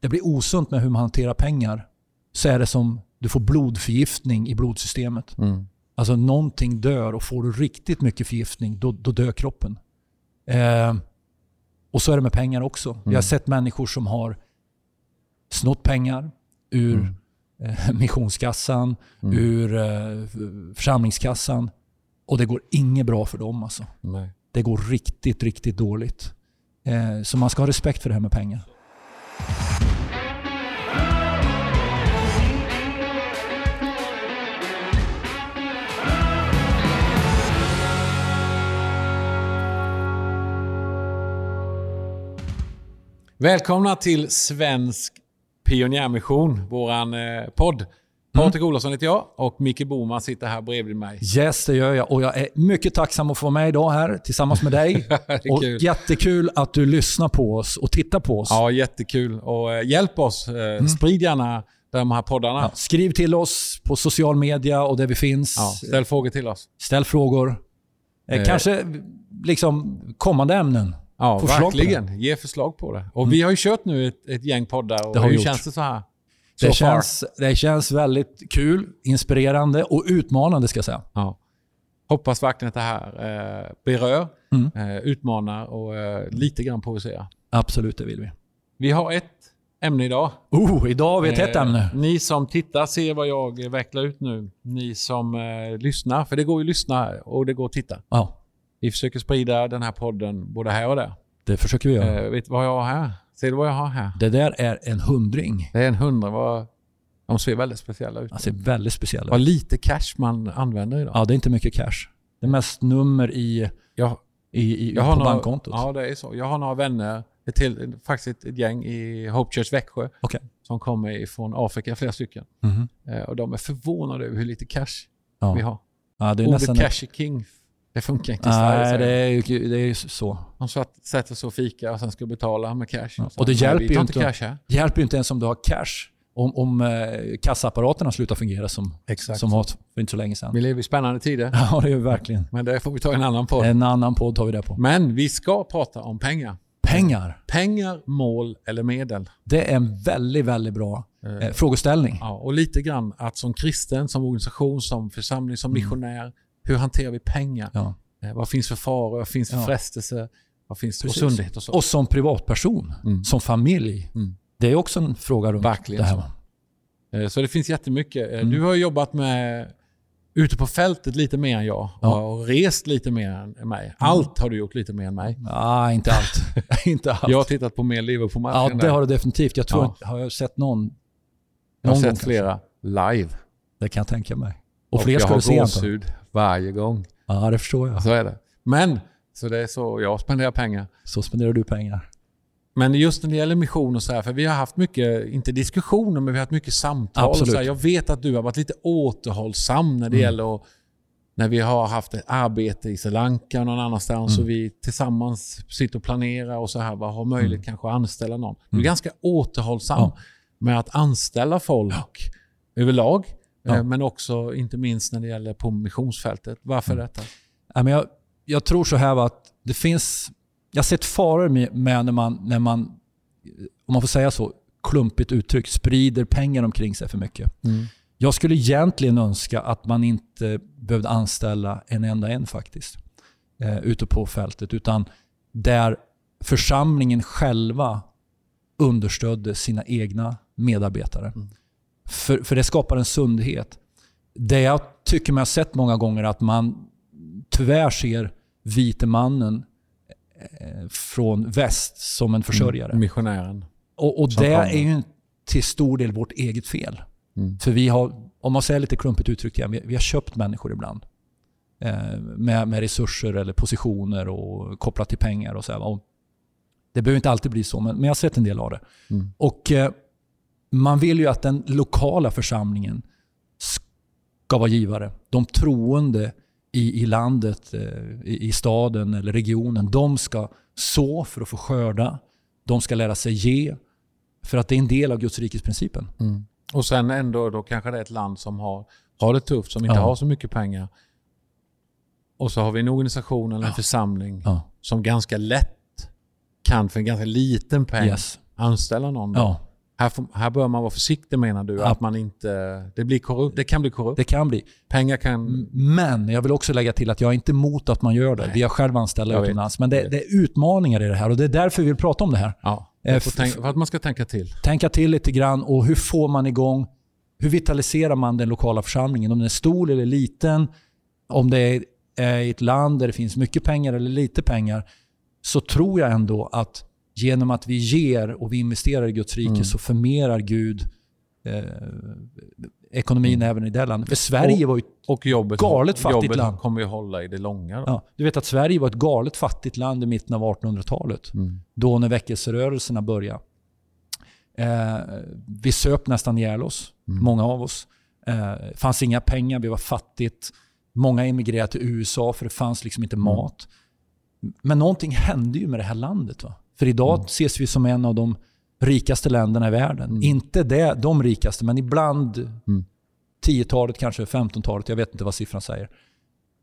det blir osunt med hur man hanterar pengar så är det som du får blodförgiftning i blodsystemet. Mm. Alltså någonting dör och får du riktigt mycket förgiftning, då, då dör kroppen. Eh, och så är det med pengar också. Vi har Mm. sett människor som har snott pengar ur Mm. eh, missionskassan, Mm. ur eh, församlingskassan. Och det går inget bra för dem. Alltså. Nej. Det går riktigt, riktigt dåligt. Eh, så man ska ha respekt för det här med pengar. Välkomna till Svensk Pionjärmission, våran eh, podd. Patrik Olofsson heter jag och Micke Boman sitter här bredvid mig. Yes, det gör jag. Och jag är mycket tacksam att få vara med idag här tillsammans med dig. Och kul. jättekul att du lyssnar på oss och tittar på oss. Ja, jättekul. Och eh, hjälp oss. Eh, Sprid gärna de här poddarna. Ja, skriv till oss på social media och där vi finns. Ja, ställ frågor till oss. Ställ frågor. Eh, Eh. Kanske liksom kommande ämnen. Ja, Förslag verkligen. Ge förslag på det. Och vi har ju kört nu ett, ett gäng poddar. Och Det har hur gjort. känns det så här? So Det känns, det känns väldigt kul, inspirerande och utmanande ska jag säga. Ja. Hoppas verkligen att det här eh, berör, Mm. eh, utmanar och eh, lite grann provocerar. Absolut, det vill vi. Vi har ett ämne idag. Oh, idag har vi ett hett Eh, ämne. Ni som tittar ser vad jag vecklar ut nu. Ni som eh, lyssnar, för det går ju att lyssna och det går att titta. Ja, Vi försöker sprida den här podden både här och där. det försöker vi göra. Eh, vet du vad jag har här? Ser du vad jag har här? Det där är en hundring. Det är en hundra. Vad, de ser väldigt speciella ut. Den ser väldigt speciell Vad ut. lite cash man använder idag. Ja, det är inte mycket cash. Det är mest nummer i, Jag, i, i, på några, bankkontot. Ja, det är så. Jag har några vänner, ett till, faktiskt ett gäng i Hope Church Växjö Okej. som kommer från Afrika, flera stycken. Mhm. Eh, och de är förvånade över hur lite cash Ja. vi har. Ja, det är Ordet nästan... cash är king. Det funkar inte i Sverige. Nej, det de. är, ju- det är ju så. De satt, sätter sig och fika och sen ska betala med cash. Ja. Och det hjälper vi ju inte. cash hjälper ju inte ens om du har cash. Om, om eh, kassaapparaterna slutar fungera som, Exakt. som för inte så länge sedan. Vi lever i spännande tider. Ja, det är ju verkligen. Men det får vi ta i en annan podd. En annan podd tar vi det på. Men vi ska prata om pengar. Pengar. Pengar, mål eller medel. Det är en väldigt, väldigt bra eh, frågeställning. Ja, och lite grann att som kristen, som organisation, som församling, som missionär. Hur hanterar vi pengar? Ja. Eh, vad finns för faror? Vad finns för Ja. frestelse? Vad finns Precis. sundhet och så. Och som privatperson, Mm. som familj. Mm. Det är också en fråga runt Verkligen det här. så. Eh, det finns jättemycket. Eh, Mm. Du har jobbat med ute på fältet lite mer än jag Ja. och rest lite mer än mig. Allt har du gjort lite mer än mig. Nej, inte allt. inte allt. Jag har tittat på mer Liverpool-matcher ja, det har du definitivt. Jag tror Ja. inte, har jag sett någon? Jag har någon sett kanske? flera live. Det kan jag tänka mig. Och, Och fler ska har du se. jag. gåshud varje gång. Ja, det förstår jag. Så är det. Men, så det är så jag spenderar pengar. Så spenderar du pengar. Men just när det gäller mission och så här, för vi har haft mycket, inte diskussioner, men vi har haft mycket samtal. Och Absolut. så här, jag vet att du har varit lite återhållsam när det Mm. gäller att, när vi har haft ett arbete i Sri Lanka och någon annanstans Mm. och vi tillsammans sitter och planerar och så här, vad har möjlighet kanske att anställa någon. Du är Mm. ganska återhållsam Ja. med att anställa folk överlag, Ja. eh, men också inte minst när det gäller på missionsfältet. Varför Mm. detta? Ja, men jag, jag tror så här att det finns... Jag har sett faror med, med när, man, när man, om man får säga så, klumpigt uttryck, sprider pengar omkring sig för mycket. Jag skulle egentligen önska att man inte behövde anställa en enda en faktiskt. Eh, ute på fältet. Utan där församlingen själva understödde sina egna medarbetare. Mm. För, för det skapar en sundhet. Det jag tycker mig ha sett många gånger att man tyvärr ser vite mannen eh, från väst som en försörjare. Missionären. Och, och Mm. Det är ju till stor del vårt eget fel. Mm. För vi har, om man säger lite klumpigt uttryckt igen, vi, vi har köpt människor ibland. Eh, med, med resurser eller positioner och kopplat till pengar och så här. Och det behöver inte alltid bli så, men, men jag har sett en del av det. Mm. Och eh, man vill ju att den lokala församlingen ska vara givare. De troende i, i landet, eh, i, i staden eller regionen, de ska så för att få skörda. De ska lära sig ge. För att det är en del av Guds rikes principen. Mm. Och sen ändå då kanske det är ett land som har, har det tufft, som inte Ja. har så mycket pengar. Och så har vi en organisation eller en Ja. församling Ja. som ganska lätt kan för en ganska liten peng Yes. anställa någon. Då. Här, får, här bör man vara försiktig menar du? Ja. Att man inte... Det, blir korrupt, det kan bli korrupt. Det kan bli. Pengar kan... Men jag vill också lägga till att jag är inte emot att man gör det. Nej. Vi har själv anställda utomlands. Men det, det är utmaningar i det här och det är därför vi vill prata om det här. Ja, tänka, för att man ska tänka till. Tänka till lite grann och hur får man igång, hur vitaliserar man den lokala församlingen? Om den är stor eller liten, om det är i ett land där det finns mycket pengar eller lite pengar, så tror jag ändå att genom att vi ger och vi investerar i Guds rike Mm. så förmerar Gud eh, ekonomin Mm. även i det landet. För Sverige var ju Och jobbet, Galet fattigt jobbet land. kommer ju hålla i det långa. Ja, du vet att Sverige var ett galet fattigt land i mitten av 1800-talet. Mm. Då när väckelserörelserna började. Eh, vi söp nästan ihjäl oss, Mm. många av oss. Eh, fanns inga pengar, vi var fattigt. Många emigrerade till USA för det fanns liksom inte Mm. mat. Men någonting hände ju med det här landet. Va? För idag Mm. ses vi som en av de rikaste länderna i världen. Mm. Inte det, de rikaste, men ibland Mm. 10-talet, kanske 15-talet. Jag vet inte vad siffran säger.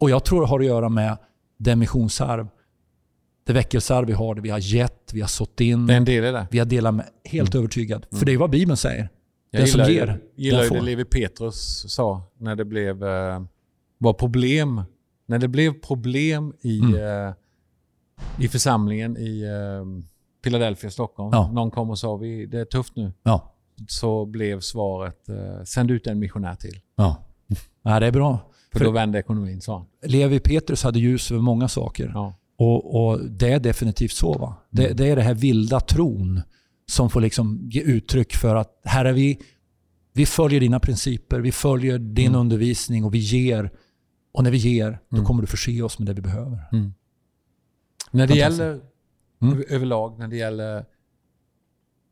Och jag tror det har att göra med det missionsarv. Det väckelsearv vi har, det vi har gett, vi har sått in, Det är en del i det. vi har delat med. Helt övertygad. För det är vad Bibeln säger. Jag Den som gillar, ger, ju- gillar den det Levi Petrus sa när det blev, eh, var problem. När det blev problem i, Mm. I församlingen i eh, Philadelphia, Stockholm. Ja. Någon kom och sa vi, det är tufft nu. Ja. Så blev svaret, eh, sänd ut en missionär till. ja. ja det är bra. För, För- då vände ekonomin, sa han. Levi Petrus hade ljus över många saker. Ja. Och, och Det är definitivt så. Va? Det, Mm. det är det här vilda tron som får liksom ge uttryck för att här är vi, vi följer dina principer, vi följer din Mm. undervisning och vi ger. Och när vi ger, då Mm. kommer du förse oss med det vi behöver. När det gäller Mm. över- överlag, när det gäller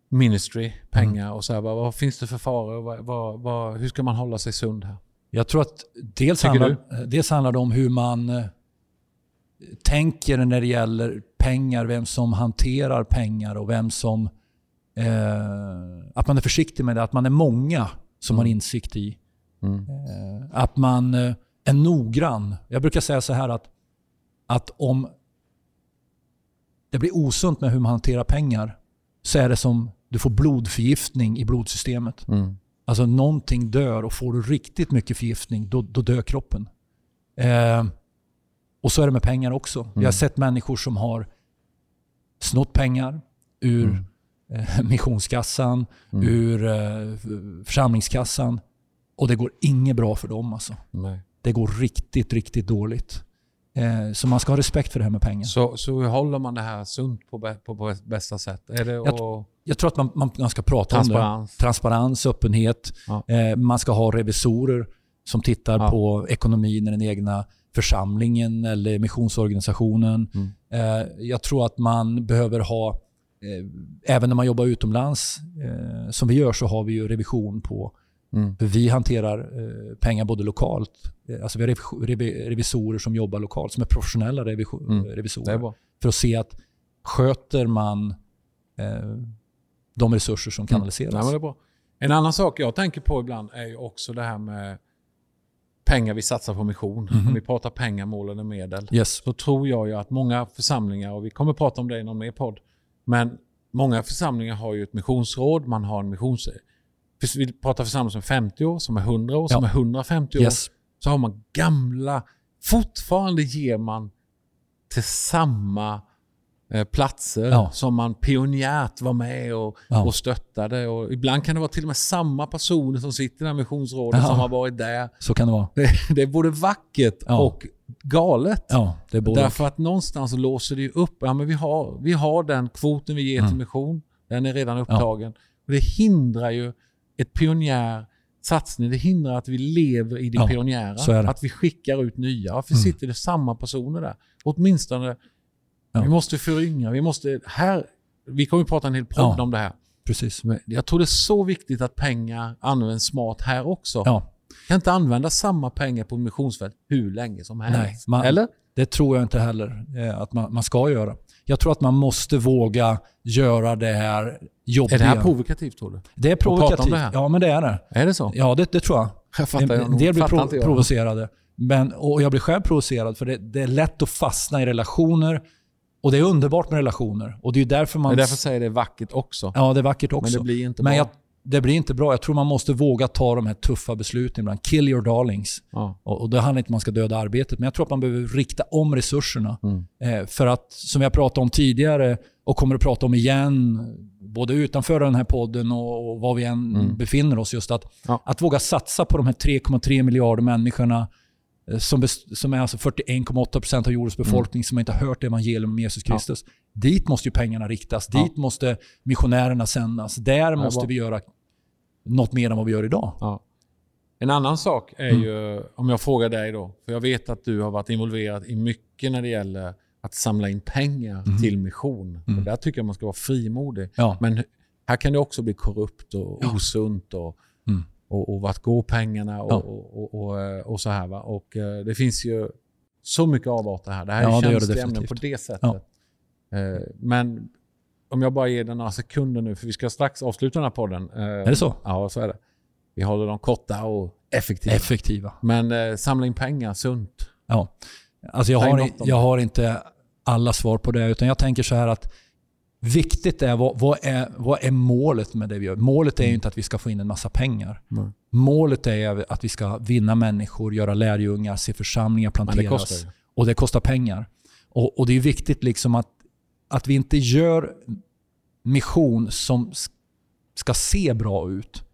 ministry, pengar och så här, vad, vad finns det för faror? Vad, vad, hur ska man hålla sig sund här? Jag tror att dels Tycker handlar, dels handlar det om hur man eh, tänker när det gäller pengar, vem som hanterar pengar och vem som... Eh, att man är försiktig med det, att man är många som Mm. har insikt i. Mm. Eh, att man eh, är noggrann. Jag brukar säga så här att, att om det blir osunt med hur man hanterar pengar så är det som du får blodförgiftning i blodsystemet. Mm. Alltså någonting dör och får du riktigt mycket förgiftning, då, då dör kroppen. Eh, och så är det med pengar också. Vi har Mm. sett människor som har snott pengar ur Mm. eh, missionskassan, Mm. ur eh, församlingskassan. Och det går inget bra för dem. Alltså. Nej. Det går riktigt, riktigt dåligt. Eh, så man ska ha respekt för det här med pengar. Så, så hur håller man det här sunt på, på, bästa sätt? Är det Jag Jag tror att man, man, man ska prata om det. transparens? öppenhet. Ja. Eh, man ska ha revisorer som tittar Ja. på ekonomin i den egna församlingen eller missionsorganisationen. Mm. Eh, jag tror att man behöver ha, eh, även när man jobbar utomlands, som vi gör så har vi ju revision på Mm. hur vi hanterar eh, pengar både lokalt. Eh, alltså vi har revis- revi- revisorer som jobbar lokalt, som är professionella Mm. Är revisorer. bra. För att se att sköter man eh, de resurser som kanaliseras. Men det är bra. En annan sak jag tänker på ibland är ju också det här med pengar vi satsar på mission. Mhm. Om vi pratar pengar, mål eller medel. Yes. Så tror jag ju att många församlingar, och vi kommer prata om det i någon mer podd, men många församlingar har ju ett missionsråd, man har en missions... Vi pratar församlingar som är 50 år, som är 100 år, som Ja. är 150 år. Yes. Så har man gamla... Fortfarande ger man till samma eh, platser Ja. som man pionjärt var med och, Ja. och stöttade. Och ibland kan det vara till och med samma personer som sitter i här missionsrådet Ja. som har varit där. Så kan det vara. Det, det är både vackert och galet. Därför att någonstans låser det ju upp. Ja, men vi, har, vi har den kvoten vi ger till Mm. mission. Den är redan upptagen. Och det hindrar ju ett pionjär satsning. Det hindrar att vi lever i det Ja, pionjära. Att vi skickar ut nya. Varför Mm. sitter det samma personer där? Åtminstone, Ja. vi måste föryngra. Vi måste, här, vi kommer att prata en hel podd Ja. om det här. Precis. Men jag tror det är så viktigt att pengar används smart här också. Ja, kan inte använda samma pengar på missionsfält hur länge som helst. Nej, man- Eller? det tror jag inte heller eh, att man, man ska göra. Jag tror att man måste våga göra det här jobbiga. Är det här provokativt tror du? Det är provokativt. det? Ja, men det är det. Är det så? Ja, det, det tror jag. Jag fattar en en del blir Fattar pro- inte jag. provocerade. Men, och jag blir själv provocerad för det, det är lätt att fastna i relationer Och det är underbart med relationer. Och det är därför man... Det är därför jag säger det är vackert också. Ja, det är vackert också. Men det blir inte Men bra. jag, det blir inte bra. Jag tror man måste våga ta de här tuffa besluten ibland. Kill your darlings. Ja. Och, och det handlar inte om att man ska döda arbetet, men jag tror att man behöver rikta om resurserna. Mm. Eh, för att, som har pratat om tidigare och kommer att prata om igen, både utanför den här podden och, och var vi än Mm. befinner oss, just att, Ja. att våga satsa på de här 3,3 miljarder människorna eh, som, som är alltså 41,8% av jordens befolkning som inte har hört evangelium om Jesus Mm. Ja. Dit måste ju pengarna riktas. Ja. Dit måste missionärerna sändas. Där måste vi göra något mer än vad vi gör idag. Ja. En annan sak är Mm. ju, om jag frågar dig då, för jag vet att du har varit involverad i mycket när det gäller att samla in pengar Mhm. till mission. Mm. Där tycker jag man ska vara frimodig. Ja. Men här kan det också bli korrupt och Ja. osunt och, Mm. och, och vart går pengarna och, Ja. och, och, och, eh, så här. Va? Och eh, det finns ju så mycket avarter här. Det här Ja, är det känsliga ämnen på det sättet. Eh, Men om jag bara ger den några sekunder nu, för vi ska strax avsluta den här podden. Eh, Är det så? Ja, så är det. Vi håller dem korta och effektiva. Effektiva. Men eh, samla in pengar sunt. Ja. Alltså jag, har, jag det. har inte alla svar på det, utan jag tänker så här att viktigt är vad, vad är vad är målet med det vi gör? Målet är ju inte att vi ska få in en massa pengar. Mm. Målet är att vi ska vinna människor, göra lärjungar, se församlingar Men det planteras. kostar ju. Och det kostar pengar. Och, och det är viktigt liksom att, att vi inte gör mission som ska se bra ut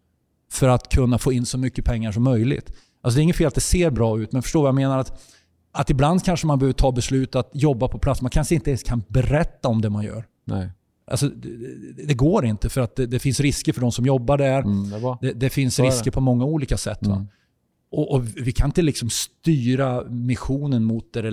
för att kunna få in så mycket pengar som möjligt. Alltså det är inget fel att det ser bra ut, men förstå vad jag menar? Att, att ibland kanske man behöver ta beslut att jobba på plats. Man kanske inte ens kan berätta om det man gör. Nej. Alltså, det, det- går inte för att det, det finns risker för de som jobbar där. Mm, det. Det, det finns risker på många olika sätt. Mm. Och, och Vi kan inte liksom styra missionen mot det,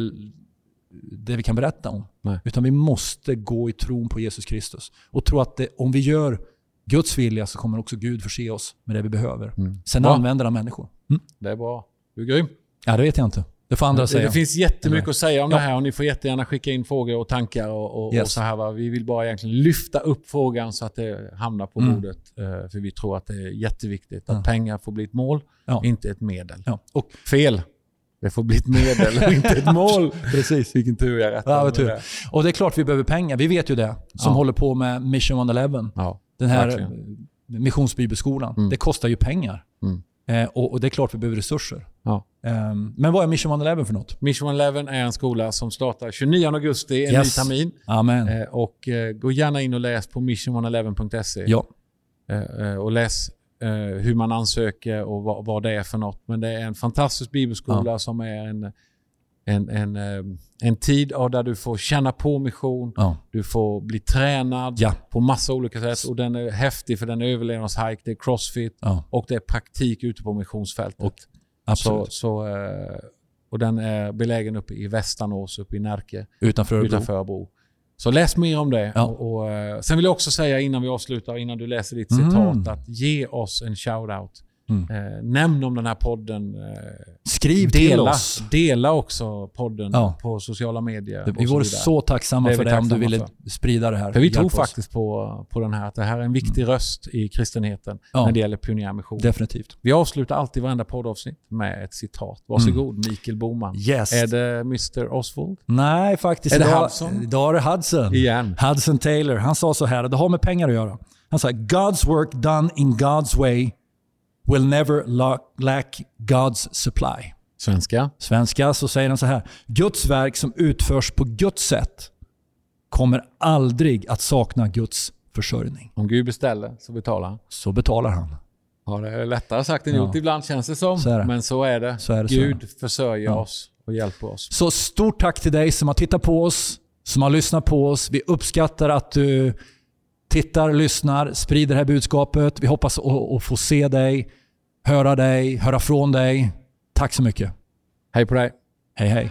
det vi kan berätta om. Nej. Utan vi måste gå i tron på Jesus Kristus. Och tro att det, om vi gör Guds vilja så kommer också Gud förse oss med det vi behöver. Mm. Sen Bra. använder han människor. Mm? Det är bra. Du är grym. Ja, det vet jag inte. Det får andra Det, säga. det finns jättemycket att säga om Ja. det här och ni får jättegärna skicka in frågor och tankar och, och, Yes. och så här. Va? Vi vill bara egentligen lyfta upp frågan så att det hamnar på Mm. bordet. eh, För vi tror att det är jätteviktigt att Ja. pengar får bli ett mål, Ja. inte ett medel. Och, Fel. Det får bli ett medel och inte ett mål. precis. Vilken tur jag rättade Ja, tur. Och det är klart vi behöver pengar. Vi vet ju det. Som Ja. håller på med Mission 111. Ja, Den här verkligen. eh, missionsbibelskolan. Mm. Det kostar ju pengar. Mm. Eh, och, och det är klart vi behöver resurser. Ja. Ehm, men vad är Mission 111 för något? Mission 11 är en skola som startar 29 augusti, en Yes. ny termin. Amen. Eh, och eh, gå gärna in och läs på mission111.se. ja. Eh, eh, och läs eh, hur man ansöker och vad, vad det är för något. Men det är en fantastisk bibelskola som är en, en, en, eh, en tid av där du får känna på mission. Ja. Du får bli tränad Ja. på massa olika sätt. Och den är häftig för den är överlevnadshike, det är crossfit ja. och det är praktik ute på missionsfältet. Och- Absolut. Så, så, eh, och den är belägen uppe i Västanås, uppe i Närke, Utanför Örebro. utanför Örebro. Så läs mer om det. Ja. Och, och, eh, sen vill jag också säga innan vi avslutar, innan du läser ditt Mm. citat, att ge oss en shout-out. Mm. Eh, nämn om den här podden. Eh, Skriv till dela, oss. dela också podden Ja. på sociala medier. Vi och vore vidare. så tacksamma Det för vi det om du ville för. sprida det här. För vi tror oss. faktiskt på, på den här, att det här är en viktig röst i kristenheten Ja. när det gäller pionjärmission. Definitivt. Vi avslutar alltid varenda poddavsnitt med ett citat. Varsågod Mikael Boman. Yes. Är det Mr Oswald? Nej, faktiskt. Är det idag, Hudson? Idag är det Hudson. Igen. Hudson Taylor. Han sa så här, och det har med pengar att göra. Han sa God's work done in God's way will never la- lack God's supply. Svenska. Svenska så säger han så här. Guds verk som utförs på Guds sätt kommer aldrig att sakna Guds försörjning. Om Gud beställer så betalar han. Så betalar han. Ja, det är lättare sagt än Ja. gjort ibland känns det som. Så det. Men så är det. Så är det, så Gud försörjer Ja. oss och hjälper oss. Så stort tack till dig som har tittat på oss, som har lyssnat på oss. Vi uppskattar att du tittar, lyssnar, sprider det här budskapet. Vi hoppas att, få se dig, höra dig, höra från dig. Tack så mycket. Hej på dig. Hej hej.